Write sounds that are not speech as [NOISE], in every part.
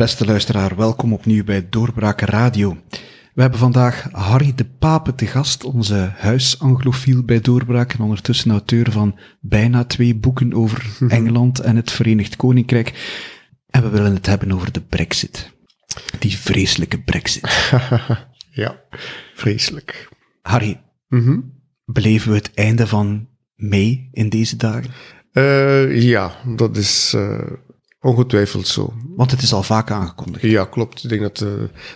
Beste luisteraar, welkom opnieuw bij Doorbraken Radio. We hebben vandaag Harry de Pape te gast, onze huisanglofiel bij Doorbraak en ondertussen auteur van bijna twee boeken over [LAUGHS] Engeland en het Verenigd Koninkrijk. En we willen het hebben over de brexit. Die vreselijke brexit. [LAUGHS] ja, vreselijk. Harry, Mhm. beleven we het einde van mei in deze dagen? Eh, ja, dat is eh, ongetwijfeld zo. Want het is al vaak aangekondigd. Ja, klopt. Ik denk dat eh,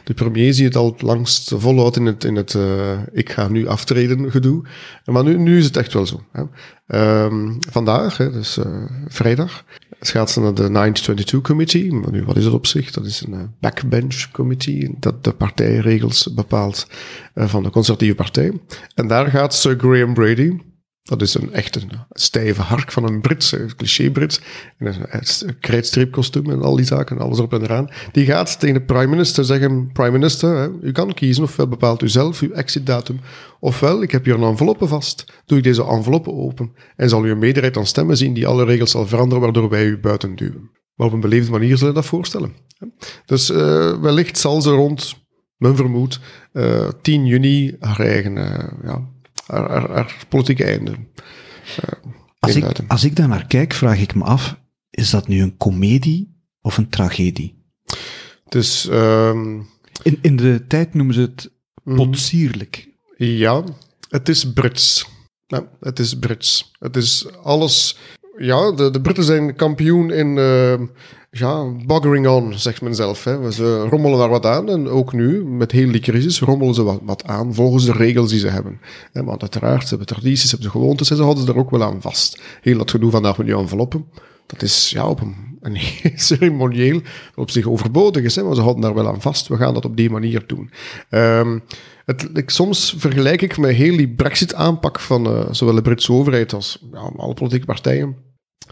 de premier zie het al het langst volhoudt in het, in het eh, ik ga nu aftreden gedoe. Maar nu, nu is het echt wel zo. Hè. Ehm, vandaag, hè, dus eh, vrijdag, gaat ze naar de 922 Committee. Maar nu, wat is dat op zich? Dat is een backbench committee dat de partijregels bepaalt van de conservatieve partij. En daar gaat Sir Graham Brady, dat is een echt een stijve hark van een Brits, een cliché-Brits, in een, een krijtstripkostuum en al die zaken, alles erop en eraan. Die gaat tegen de prime minister zeggen, prime minister, hè, u kan kiezen, ofwel bepaalt u zelf uw exitdatum, ofwel, ik heb hier een enveloppe vast, doe ik deze enveloppe open en zal u een meerderheid aan stemmen zien die alle regels zal veranderen, waardoor wij u buiten duwen. Maar op een beleefde manier zullen we dat voorstellen. Dus eh, wellicht zal ze rond, men vermoedt, eh 10 juni haar eigen, eh, ja, haar, haar, haar politieke einde eh, Als ik, als ik daar naar kijk, vraag ik me af, is dat nu een komedie of een tragedie? Dus ehm, In, in de tijd noemen ze het mhm. potsierlijk. ja, het is Brits. Ja, het is Brits. Het is alles... Ja, de, de Britten zijn kampioen in... ehm, ja, buggering on, zegt men zelf. Hè. Ze rommelen daar wat aan. En ook nu, met heel die crisis, rommelen ze wat, wat aan volgens de regels die ze hebben. Want uiteraard, ze hebben tradities, ze hebben gewoontes en ze houden ze er ook wel aan vast. Heel dat gedoe vandaag met die enveloppen, dat is ja, op een, [LAUGHS] ceremonieel op zich overbodig is, hè, maar ze houden daar wel aan vast. We gaan dat op die manier doen. Ehm, het, ik, soms vergelijk ik met heel die brexit-aanpak van eh, zowel de Britse overheid als ja, alle politieke partijen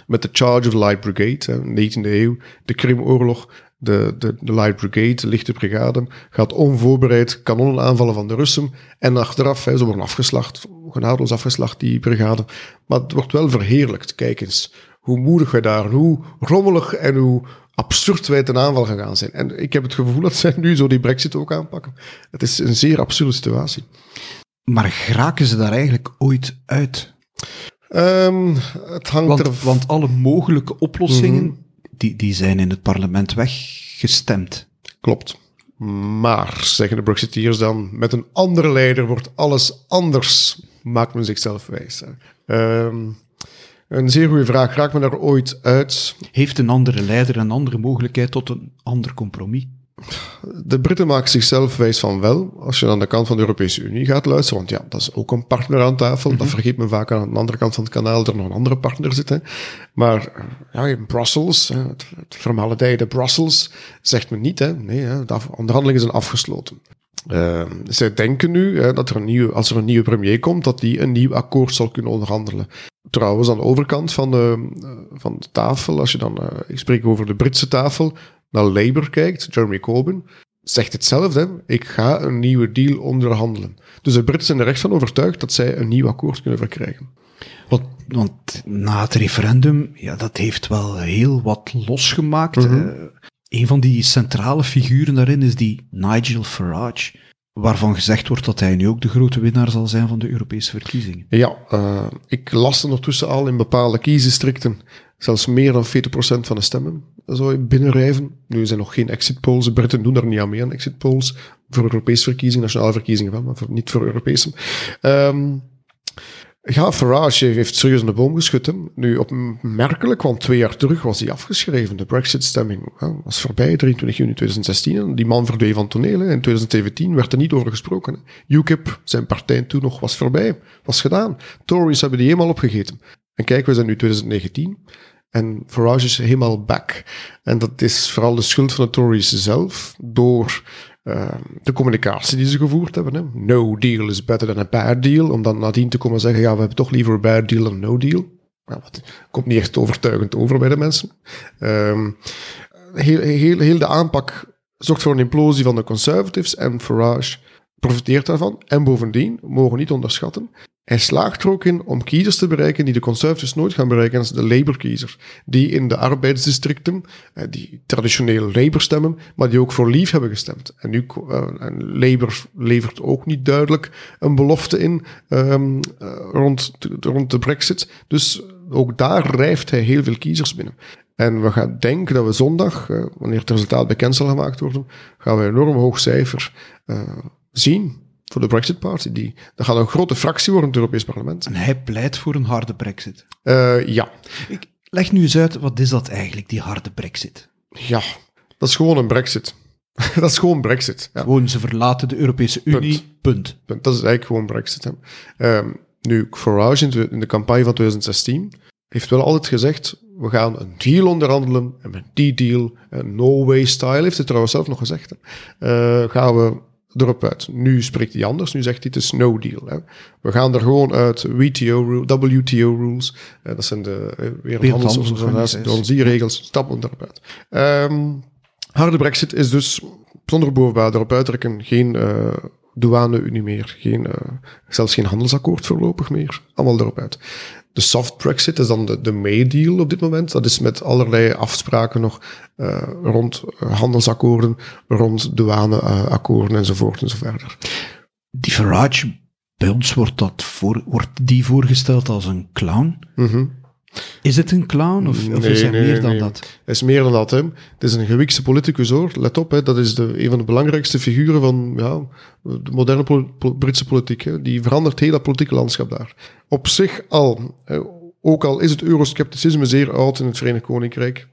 met de Charge of Light Brigade, hè, 19e eeuw, de Krimoorlog, de, de, de Light Brigade, de lichte brigade, gaat onvoorbereid kanonnen aanvallen van de Russen. En achteraf, hè, ze worden afgeslacht, genadeloos afgeslacht, die brigade. Maar het wordt wel verheerlijkt. Kijk eens hoe moedig wij daar, hoe rommelig en hoe absurd wij ten aanval gegaan zijn. En ik heb het gevoel dat zij nu zo die brexit ook aanpakken. Het is een zeer absurde situatie. Maar geraken ze daar eigenlijk ooit uit? Ehm, het hangt er... Want, want alle mogelijke oplossingen, Mhm. die, die zijn in het parlement weggestemd. Klopt. Maar, zeggen de Brexiteers dan, met een andere leider wordt alles anders, maakt men zichzelf wijs. hè. Een zeer goede vraag. Raakt men er ooit uit? Heeft een andere leider een andere mogelijkheid tot een ander compromis? De Britten maken zichzelf wijs van wel, als je aan de kant van de Europese Unie gaat luisteren, want ja, dat is ook een partner aan tafel. Dat vergeet men vaak aan de andere kant van het kanaal, er nog een andere partner zit. Hè. Maar ja, in Brussels, het, het vermaledijde Brussels, zegt men niet. Hè. Nee, hè, de onderhandelingen zijn afgesloten. Eh, zij denken nu hè, dat er een nieuwe, als er een nieuwe premier komt, dat die een nieuw akkoord zal kunnen onderhandelen. Trouwens, aan de overkant van de, eh, van de tafel, als je dan, eh, ik spreek over de Britse tafel, naar Labour kijkt, Jeremy Corbyn, zegt hetzelfde. Ik ga een nieuwe deal onderhandelen. Dus de Britten zijn er echt van overtuigd dat zij een nieuw akkoord kunnen verkrijgen. Want, want na het referendum, ja, dat heeft wel heel wat losgemaakt. Mhm. Eh, een van die centrale figuren daarin is die Nigel Farage, waarvan gezegd wordt dat hij nu ook de grote winnaar zal zijn van de Europese verkiezingen. Ja, eh, ik las ondertussen al in bepaalde kiesdistricten zelfs meer dan 40% van de stemmen zou binnenrijven. Nu zijn nog geen exit polls. De Britten doen daar niet aan mee aan exit polls. Voor Europese verkiezingen, nationale verkiezingen wel, maar niet voor Europese. Ehm ja, Farage heeft serieus in de boom geschud. hè. Nu, opmerkelijk, want twee jaar terug was hij afgeschreven. De Brexit-stemming was voorbij, 23 juni 2016. En die man verdween van toneel. In 2017 werd er niet over gesproken. UKIP, zijn partij toen nog, was voorbij. Was gedaan. Tories hebben die helemaal opgegeten. En kijk, we zijn nu 2019. En Farage is helemaal back. En dat is vooral de schuld van de Tories zelf, door uh, de communicatie die ze gevoerd hebben. Hè. No deal is better than a bad deal. Om dan nadien te komen zeggen, ja, we hebben toch liever een bad deal dan no deal. Wat komt niet echt overtuigend over bij de mensen. Um, heel, heel, heel de aanpak zorgt voor een implosie van de conservatives en Farage profiteert daarvan. En bovendien, mogen niet onderschatten, hij slaagt er ook in om kiezers te bereiken die de conservatives nooit gaan bereiken. Is de Labour-kiezer. Die in de arbeidsdistricten, eh, die traditioneel Labour stemmen, maar die ook voor Leave hebben gestemd. En nu, uh, en Labour levert ook niet duidelijk een belofte in um, rond, rond de brexit. Dus ook daar rijft hij heel veel kiezers binnen. En we gaan denken dat we zondag, uh, wanneer het resultaat bekend zal gemaakt worden, gaan we een enorm hoog cijfer zien voor de Brexit Party. Die, dat gaat een grote fractie worden in het Europees Parlement. En hij pleit voor een harde Brexit. Uh, ja. Ik leg nu eens uit, wat is dat eigenlijk, die harde Brexit? Ja, dat is gewoon een Brexit. [LAUGHS] dat is gewoon Brexit. Ja. Gewoon, ze verlaten de Europese Unie, punt. punt. Dat is eigenlijk gewoon Brexit. Um, nu, Farage in, in de campagne van 2016 heeft wel altijd gezegd, we gaan een deal onderhandelen en met die deal, een no way style, heeft hij trouwens zelf nog gezegd, uh, gaan we erop uit. Nu spreekt hij anders, nu zegt hij het is no deal. Hè. We gaan er gewoon uit WTO, WTO rules, uh, dat zijn de uh, wereldhandelsorganisatie, regels, stappen erop uit. Um, harde brexit is dus zonder bovenbouw erop uitdrukken geen uh, douane-unie meer, geen, zelfs geen handelsakkoord voorlopig meer, allemaal erop uit. De soft Brexit is dan de, de May-deal op dit moment. Dat is met allerlei afspraken nog uh, rond uh, handelsakkoorden, rond douaneakkoorden enzovoort enzoverder. Die Farage, bij ons wordt, dat voor, wordt die voorgesteld als een clown. Mm -hmm. Is het een clown of, of is hij nee, meer dan nee. dat? Het is meer dan dat. Hè. Het is een gewikste politicus hoor. Let op, hè. dat is de, een van de belangrijkste figuren van ja, de moderne pol Britse politiek. Hè. Die verandert heel dat politieke landschap daar. Op zich al, hè, ook al is het euroscepticisme zeer oud in het Verenigd Koninkrijk.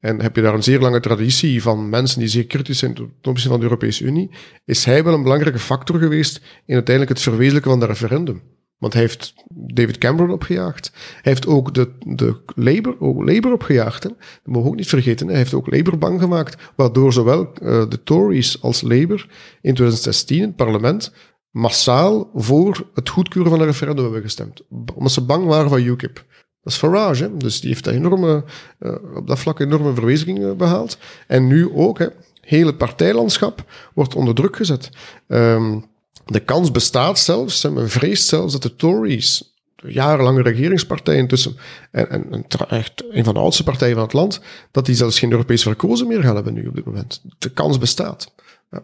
En heb je daar een zeer lange traditie van mensen die zeer kritisch zijn ten opzichte van de Europese Unie, is hij wel een belangrijke factor geweest in uiteindelijk het verwezenlijken van dat referendum. Want hij heeft David Cameron opgejaagd. Hij heeft ook de, de Labour, ook Labour opgejaagd. Hè. Dat mogen we ook niet vergeten. Hij heeft ook Labour bang gemaakt, waardoor zowel uh, de Tories als Labour in 2016 in het parlement massaal voor het goedkeuren van een referendum hebben gestemd. Omdat ze bang waren van UKIP. Dat is Farage, hè. dus die heeft enorme, uh, op dat vlak enorme verwezenlijkingen behaald. En nu ook, hè, heel het partijlandschap wordt onder druk gezet. Um, de kans bestaat zelfs, men vreest zelfs dat de Tories, de jarenlange regeringspartij intussen, en, en, en echt een van de oudste partijen van het land, dat die zelfs geen Europese verkozen meer gaan hebben nu op dit moment. De kans bestaat. Ja.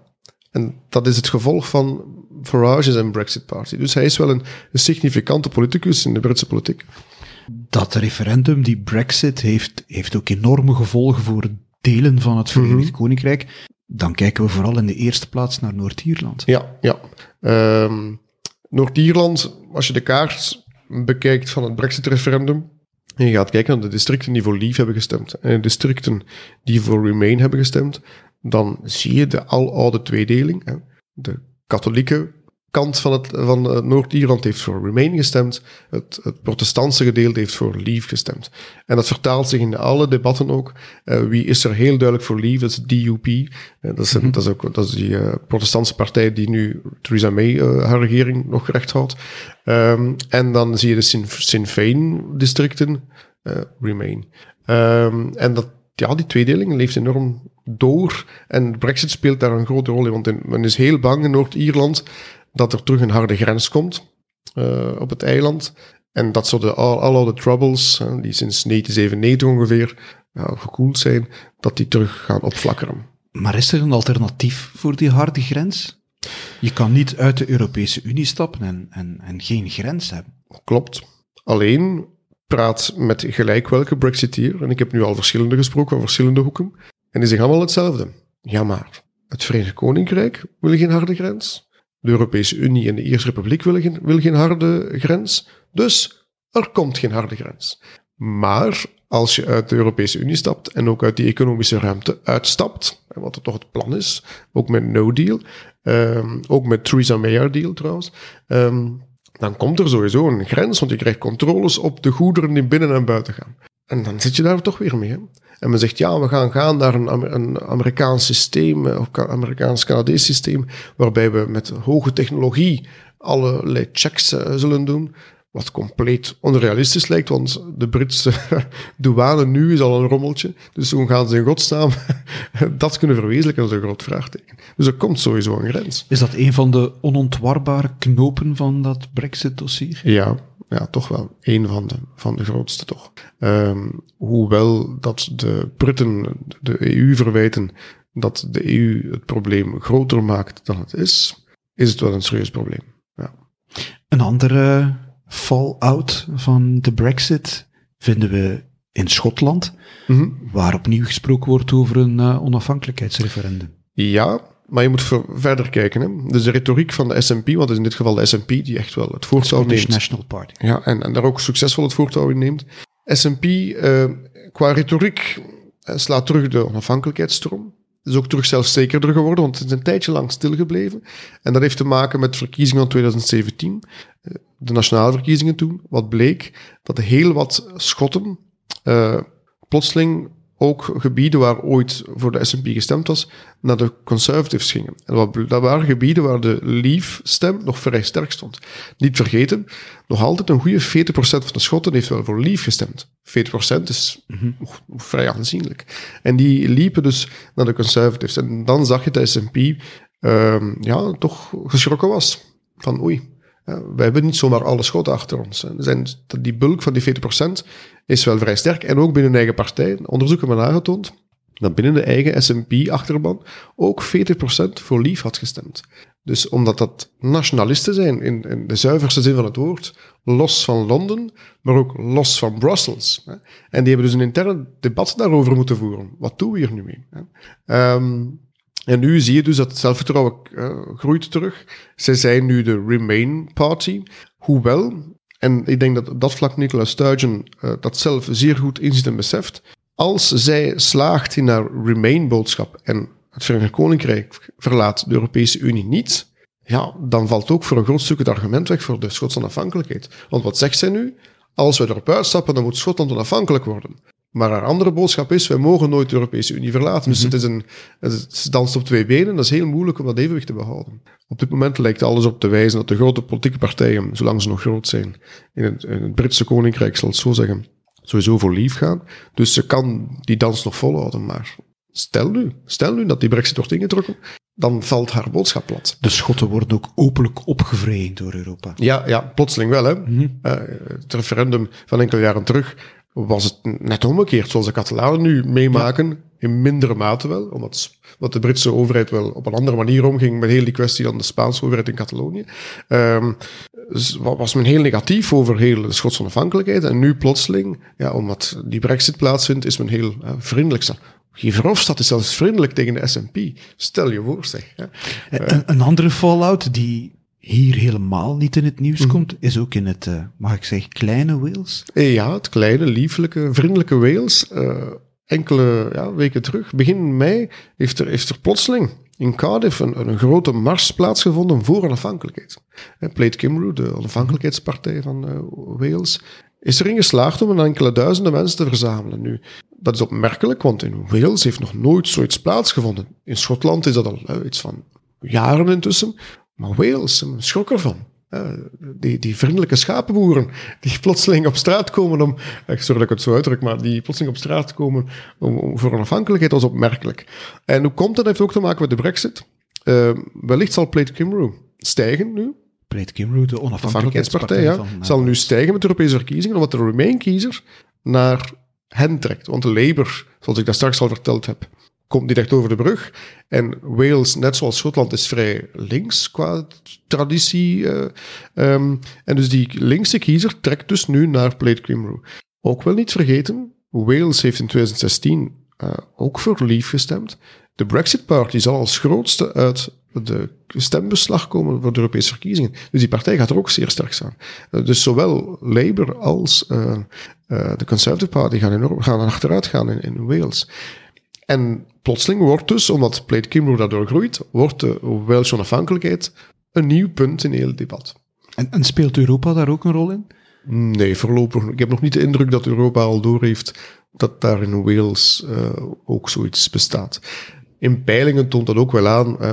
En dat is het gevolg van Farage en Brexit Party. Dus hij is wel een, een significante politicus in de Britse politiek. Dat referendum, die Brexit, heeft, heeft ook enorme gevolgen voor delen van het Verenigd mm -hmm. Koninkrijk dan kijken we vooral in de eerste plaats naar Noord-Ierland. Ja, ja. Um, Noord-Ierland, als je de kaart bekijkt van het Brexit-referendum, en je gaat kijken naar de districten die voor Leave hebben gestemd en de districten die voor Remain hebben gestemd, dan zie je de aloude tweedeling. De katholieke kant van, het, van Noord-Ierland heeft voor Remain gestemd. Het, het protestantse gedeelte heeft voor Leave gestemd. En dat vertaalt zich in alle debatten ook. Uh, wie is er heel duidelijk voor Leave? Dat is DUP. Uh, dat, is, mm -hmm. dat, is ook dat is die protestantse partij die nu Theresa May haar regering nog recht houdt. Um, en dan zie je de Sinn, Sinn Féin districten Remain. Um, en dat, ja, die tweedeling leeft enorm door. En Brexit speelt daar een grote rol in. Want in, men is heel bang in Noord-Ierland dat er terug een harde grens komt uh, op het eiland. En dat zo de oude troubles, uh, die sinds 1997 ongeveer gekoeld zijn, dat die terug gaan opflakkeren. Maar is er een alternatief voor die harde grens? Je kan niet uit de Europese Unie stappen en, en, en geen grens hebben. Klopt. Alleen praat met gelijk welke Brexiteer, en ik heb nu al verschillende gesproken van verschillende hoeken, en die zeggen allemaal hetzelfde. Ja, maar het Verenigd Koninkrijk wil geen harde grens. De Europese Unie en de Ierse Republiek willen geen, geen harde grens. Dus er komt geen harde grens. Maar als je uit de Europese Unie stapt en ook uit die economische ruimte uitstapt, wat er toch het plan is, ook met no deal, um, ook met Theresa May deal trouwens, um, dan komt er sowieso een grens, want je krijgt controles op de goederen die binnen en buiten gaan. En dan zit je daar toch weer mee. En men zegt, ja, we gaan gaan naar een, een Amerikaans systeem, of Amerikaans-Canadees systeem, waarbij we met hoge technologie allerlei checks uh, zullen doen. Wat compleet onrealistisch lijkt, want de Britse [LAUGHS] douane nu is al een rommeltje. Dus hoe gaan ze in godsnaam [LAUGHS] dat kunnen verwezenlijken, dat is een groot vraagteken. Dus er komt sowieso een grens. Is dat een van de onontwarbare knopen van dat Brexit-dossier? Ja, ja, toch wel een van de, van de grootste, toch. Um, hoewel dat de Britten de EU verwijten dat de EU het probleem groter maakt dan het is, is het wel een serieus probleem. Ja. Een andere fallout van de Brexit vinden we in Schotland, Mhm. waar opnieuw gesproken wordt over een uh, onafhankelijkheidsreferendum. Ja, maar je moet ver- verder kijken. Hè. Dus de retoriek van de SNP, want het is in dit geval de SNP die echt wel het voortouw neemt. National Party. Ja, en, en daar ook succesvol het voortouw in neemt. SNP, eh, qua retoriek, eh, slaat terug de onafhankelijkheidsstroom. Is ook terug zelfzekerder geworden, want het is een tijdje lang stilgebleven. En dat heeft te maken met verkiezingen van 2017, eh, de nationale verkiezingen toen. Wat bleek dat heel wat Schotten eh, plotseling ook gebieden waar ooit voor de SNP gestemd was, naar de Conservatives gingen. En dat waren gebieden waar de Leave-stem nog vrij sterk stond. Niet vergeten, nog altijd een goede 40% van de Schotten heeft wel voor Leave gestemd. 40% is nog vrij aanzienlijk. En die liepen dus naar de Conservatives. En dan zag je dat de SNP ehm, ja, toch geschrokken was. Van oei, wij hebben niet zomaar alle schoten achter ons. Zijn, die bulk van die 40% is wel vrij sterk. En ook binnen de eigen partij. Onderzoeken hebben aangetoond dat binnen de eigen SNP-achterban ook 40% voor Leave had gestemd. Dus omdat dat nationalisten zijn, in, in de zuiverste zin van het woord, los van Londen, maar ook los van Brussels. En die hebben dus een intern debat daarover moeten voeren. Wat doen we hier nu mee? Hè? En nu zie je dus dat het zelfvertrouwen uh, groeit terug. Zij zijn nu de Remain Party. Hoewel, en ik denk dat op dat vlak Nicola Sturgeon uh, dat zelf zeer goed inziet en beseft, als zij slaagt in haar Remain-boodschap en het Verenigd Koninkrijk verlaat de Europese Unie niet, ja, dan valt ook voor een groot stuk het argument weg voor de Schotse onafhankelijkheid. Want wat zegt zij nu? Als we erop uitstappen, dan moet Schotland onafhankelijk worden. Maar haar andere boodschap is, wij mogen nooit de Europese Unie verlaten. Dus mm -hmm. het, is een, het danst op twee benen. Dat is heel moeilijk om dat evenwicht te behouden. Op dit moment lijkt alles op te wijzen dat de grote politieke partijen, zolang ze nog groot zijn, in het, in het Britse Koninkrijk, zal het zo zeggen, sowieso voor lief gaan. Dus ze kan die dans nog volhouden. Maar stel nu, stel nu dat die brexit wordt ingetrokken, dan valt haar boodschap plat. De Schotten worden ook openlijk opgevreemd door Europa. Ja, ja plotseling wel. Hè. Mm -hmm. uh, het referendum van enkele jaren terug was het net omgekeerd, zoals de Catalanen nu meemaken, ja. in mindere mate wel, omdat, omdat de Britse overheid wel op een andere manier omging met heel die kwestie dan de Spaanse overheid in Catalonië. Um, was men heel negatief over heel de Schotse onafhankelijkheid. En nu plotseling, ja, omdat die brexit plaatsvindt, is men heel uh, vriendelijk. Verhofstadt is zelfs vriendelijk tegen de SNP. Stel je voor, zeg. Een, een andere fallout die hier helemaal niet in het nieuws mm. komt, is ook in het, uh, mag ik zeggen, kleine Wales? Ja, het kleine, lieflijke, vriendelijke Wales. Uh, enkele ja, weken terug, begin mei, heeft er, heeft er plotseling in Cardiff een, een grote mars plaatsgevonden voor onafhankelijkheid. Uh, Plate Cymru, de onafhankelijkheidspartij van uh, Wales, is erin geslaagd om een enkele duizenden mensen te verzamelen. Nu, dat is opmerkelijk, want in Wales heeft nog nooit zoiets plaatsgevonden. In Schotland is dat al iets van jaren intussen. Maar Wales, schrok ervan. Die, die vriendelijke schapenboeren die plotseling op straat komen om, sorry dat ik het zo uitdruk, maar die plotseling op straat komen om, om voor onafhankelijkheid was opmerkelijk. En hoe komt dat? heeft ook te maken met de brexit. Uh, wellicht zal Plate Cymru stijgen nu. Plate Cymru, de onafhankelijkheidspartij, ja, van, zal nu stijgen met de Europese verkiezingen, omdat de Remain-kiezer naar hen trekt. Want de Labour, zoals ik dat straks al verteld heb, komt niet echt over de brug. En Wales, net zoals Schotland, is vrij links qua traditie. Uh, um, en dus die linkse kiezer trekt dus nu naar Plate Cymru. Ook wel niet vergeten, Wales heeft in 2016 uh, ook voor Leave gestemd. De Brexit Party zal als grootste uit de stembeslag komen voor de Europese verkiezingen. Dus die partij gaat er ook zeer sterk staan. Uh, dus zowel Labour als de Conservative Party gaan, enorm, gaan achteruit gaan in, in Wales. En plotseling wordt dus, omdat Plate Cymru daardoor groeit, wordt de Welsche onafhankelijkheid een nieuw punt in heel het debat. En, en, speelt Europa daar ook een rol in? Nee, voorlopig. Ik heb nog niet de indruk dat Europa al doorheeft dat daar in Wales uh, ook zoiets bestaat. In peilingen toont dat ook wel aan. Uh,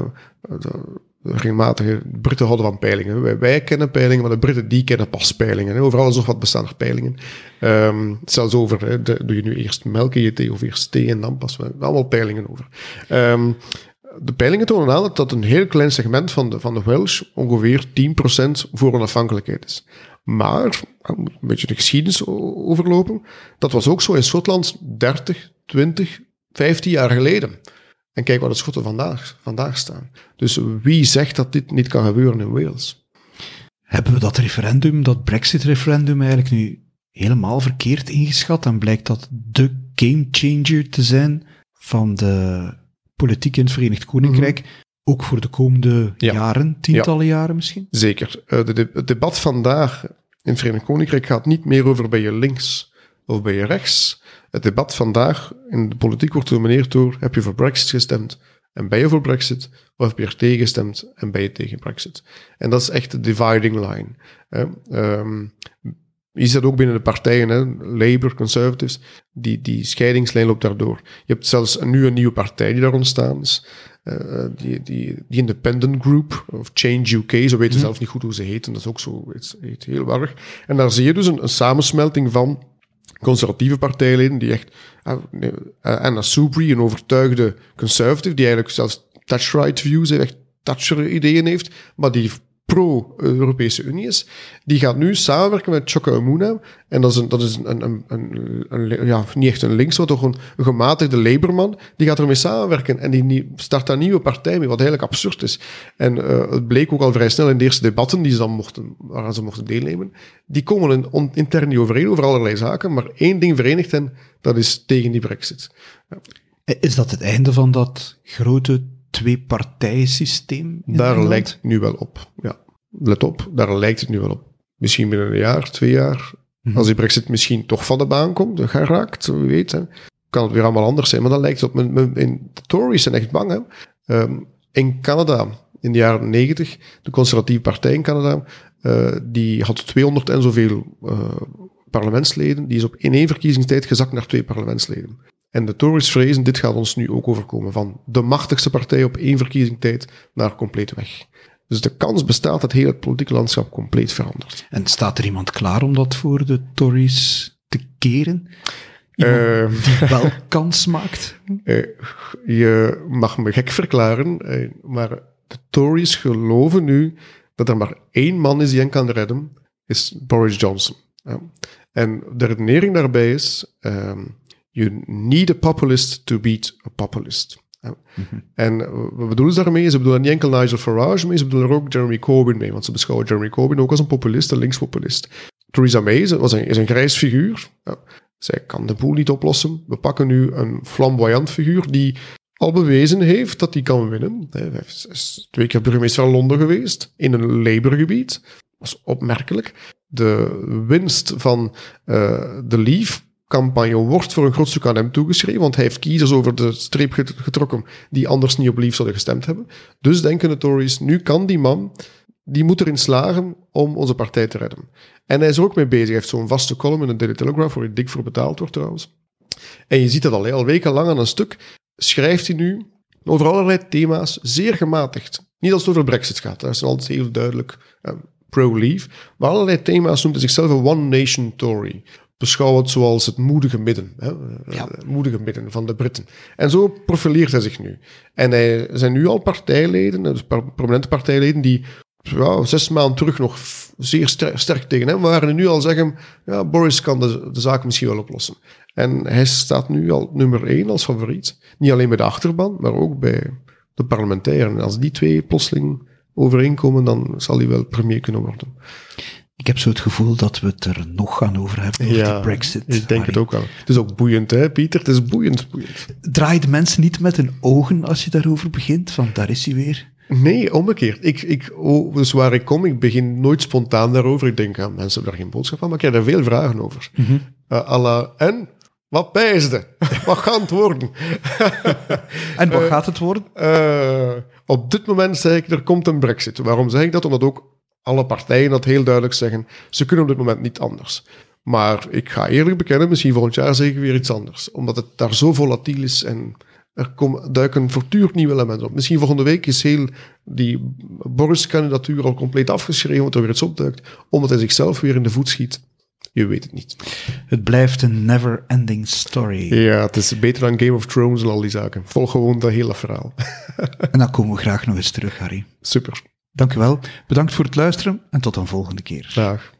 regelmatige Britten houden van peilingen. Wij, wij, kennen peilingen, maar de Britten die kennen pas peilingen. Overal is nog wat bestaan peilingen. Um, zelfs over, de, doe je nu eerst melk in je thee of eerst thee en dan pas. Allemaal peilingen over. Um, de peilingen tonen aan dat een heel klein segment van de, van de Welsh ongeveer 10% voor onafhankelijkheid is. Maar, een beetje de geschiedenis overlopen, dat was ook zo in Schotland 30, 20, 15 jaar geleden. En kijk waar de Schotten vandaag, vandaag staan. Dus wie zegt dat dit niet kan gebeuren in Wales? Hebben we dat referendum, dat Brexit-referendum, eigenlijk nu helemaal verkeerd ingeschat? En blijkt dat de gamechanger te zijn van de politiek in het Verenigd Koninkrijk? Mhm. Ook voor de komende jaren, tientallen jaren misschien? Zeker. Uh, de, het debat vandaag in het Verenigd Koninkrijk gaat niet meer over ben je links of ben je rechts. Het debat vandaag in de politiek wordt gedomineerd door heb je voor Brexit gestemd en ben je voor Brexit, of heb je er tegen gestemd en ben je tegen Brexit. En dat is echt de dividing line. Hè. Um, je ziet dat ook binnen de partijen, hè, Labour, Conservatives, die, die scheidingslijn loopt daardoor. Je hebt zelfs nu een nieuwe partij die daar ontstaan is. Uh, die, die, die Independent Group, of Change UK, ze weten mm zelf niet goed hoe ze heten, dat is ook zo het heet heel warrig. En daar zie je dus een, een samensmelting van conservatieve partijleden, die echt, uh, Anna Soubry, een overtuigde conservative, die eigenlijk zelfs touch-right views, echt Thatcher-ideeën heeft, maar die pro-Europese Unie is, die gaat nu samenwerken met Chaka Amuna. En dat is, een, dat is een, een, een, een ja, niet echt een links, maar toch een, gematigde Labourman. Die gaat ermee samenwerken en die start daar een nieuwe partij mee, wat eigenlijk absurd is. En uh, het bleek ook al vrij snel in de eerste debatten die ze dan mochten, waaraan ze mochten deelnemen. Die komen in, intern niet overeen over allerlei zaken, maar één ding verenigt hen, dat is tegen die brexit. Ja. Is dat het einde van dat grote twee-partijensysteem? Daar lijkt het nu wel op, ja. Let op, daar lijkt het nu wel op. Misschien binnen een jaar, twee jaar, mhm. als die brexit misschien toch van de baan komt, geraakt, wie weet, hè, kan het weer allemaal anders zijn. Maar dan lijkt het op, in, de Tories zijn echt bang, hè. Um, in Canada, in de jaren negentig, de conservatieve partij in Canada, uh, die had 200 en zoveel uh, parlementsleden. Die is op in één verkiezingstijd gezakt naar twee parlementsleden. En de Tories vrezen, dit gaat ons nu ook overkomen. Van de machtigste partij op één verkiezingstijd naar compleet weg. Dus de kans bestaat dat heel het politieke landschap compleet verandert. En staat er iemand klaar om dat voor de Tories te keren? Uh, die wel [LAUGHS] kans maakt? Uh, je mag me gek verklaren, uh, maar de Tories geloven nu dat er maar één man is die hen kan redden, is Boris Johnson. En de redenering daarbij is, um, you need a populist to beat a populist. Mhm. En wat bedoelen ze daarmee? Ze bedoelen niet enkel Nigel Farage mee, ze bedoelen er ook Jeremy Corbyn mee, want ze beschouwen Jeremy Corbyn ook als een populist, een linkspopulist. Theresa May was een, is een grijs figuur. Ja. Zij kan de boel niet oplossen. We pakken nu een flamboyant figuur die al bewezen heeft dat hij kan winnen. Hij is twee keer burgemeester van Londen geweest, in een Labour-gebied. Dat is opmerkelijk. De winst van uh, de Leave campagne wordt voor een groot stuk aan hem toegeschreven, want hij heeft kiezers over de streep getrokken die anders niet op Leave zouden gestemd hebben. Dus denken de Tories, nu kan die man, die moet erin slagen om onze partij te redden. En hij is er ook mee bezig. Hij heeft zo'n vaste column in de Daily Telegraph, waar hij dik voor betaald wordt trouwens. En je ziet dat al, al wekenlang aan een stuk, schrijft hij nu over allerlei thema's, zeer gematigd. Niet als het over brexit gaat, dat is altijd heel duidelijk um, pro-leave. Maar allerlei thema's noemt hij zichzelf een one nation Tory beschouw het zoals het moedige midden. Hè? Ja. Het moedige midden van de Britten. En zo profileert hij zich nu. En hij zijn nu al partijleden, dus prominente partijleden, die ja, zes maanden terug nog zeer sterk, tegen hem waren. En nu al zeggen, ja, Boris kan de, de zaak misschien wel oplossen. En hij staat nu al nummer één als favoriet. Niet alleen bij de achterban, maar ook bij de parlementairen. En als die twee plotseling overeenkomen, dan zal hij wel premier kunnen worden. Ik heb zo het gevoel dat we het er nog gaan over hebben, over ja, de brexit. ik denk het ook wel. Het is ook boeiend, hè, Pieter? Het is boeiend, boeiend. Draai de mensen niet met hun ogen als je daarover begint? Van, daar is hij weer. Nee, omgekeerd. Ik, ik, oh, dus waar ik kom, ik begin nooit spontaan daarover. Ik denk, aan mensen hebben daar geen boodschap van, maar ik heb er veel vragen over. Mm -hmm. uh, en? Wat pijsde? wat gaat het worden? [LAUGHS] en wat uh, gaat het worden? Uh, op dit moment zeg ik, er komt een brexit. Waarom zeg ik dat? Omdat ook alle partijen dat heel duidelijk zeggen. Ze kunnen op dit moment niet anders. Maar ik ga eerlijk bekennen, misschien volgend jaar we weer iets anders. Omdat het daar zo volatiel is en Er komen, duiken voortdurend nieuwe elementen op. Misschien volgende week is heel die Boris-kandidatuur al compleet afgeschreven, want er weer iets opduikt, omdat hij zichzelf weer in de voet schiet. Je weet het niet. Het blijft een never-ending story. Ja, het is beter dan Game of Thrones en al die zaken. Volg gewoon dat hele verhaal. en dan komen we graag nog eens terug, Harry. Super. Dank u wel. Bedankt voor het luisteren en tot een volgende keer. Dag.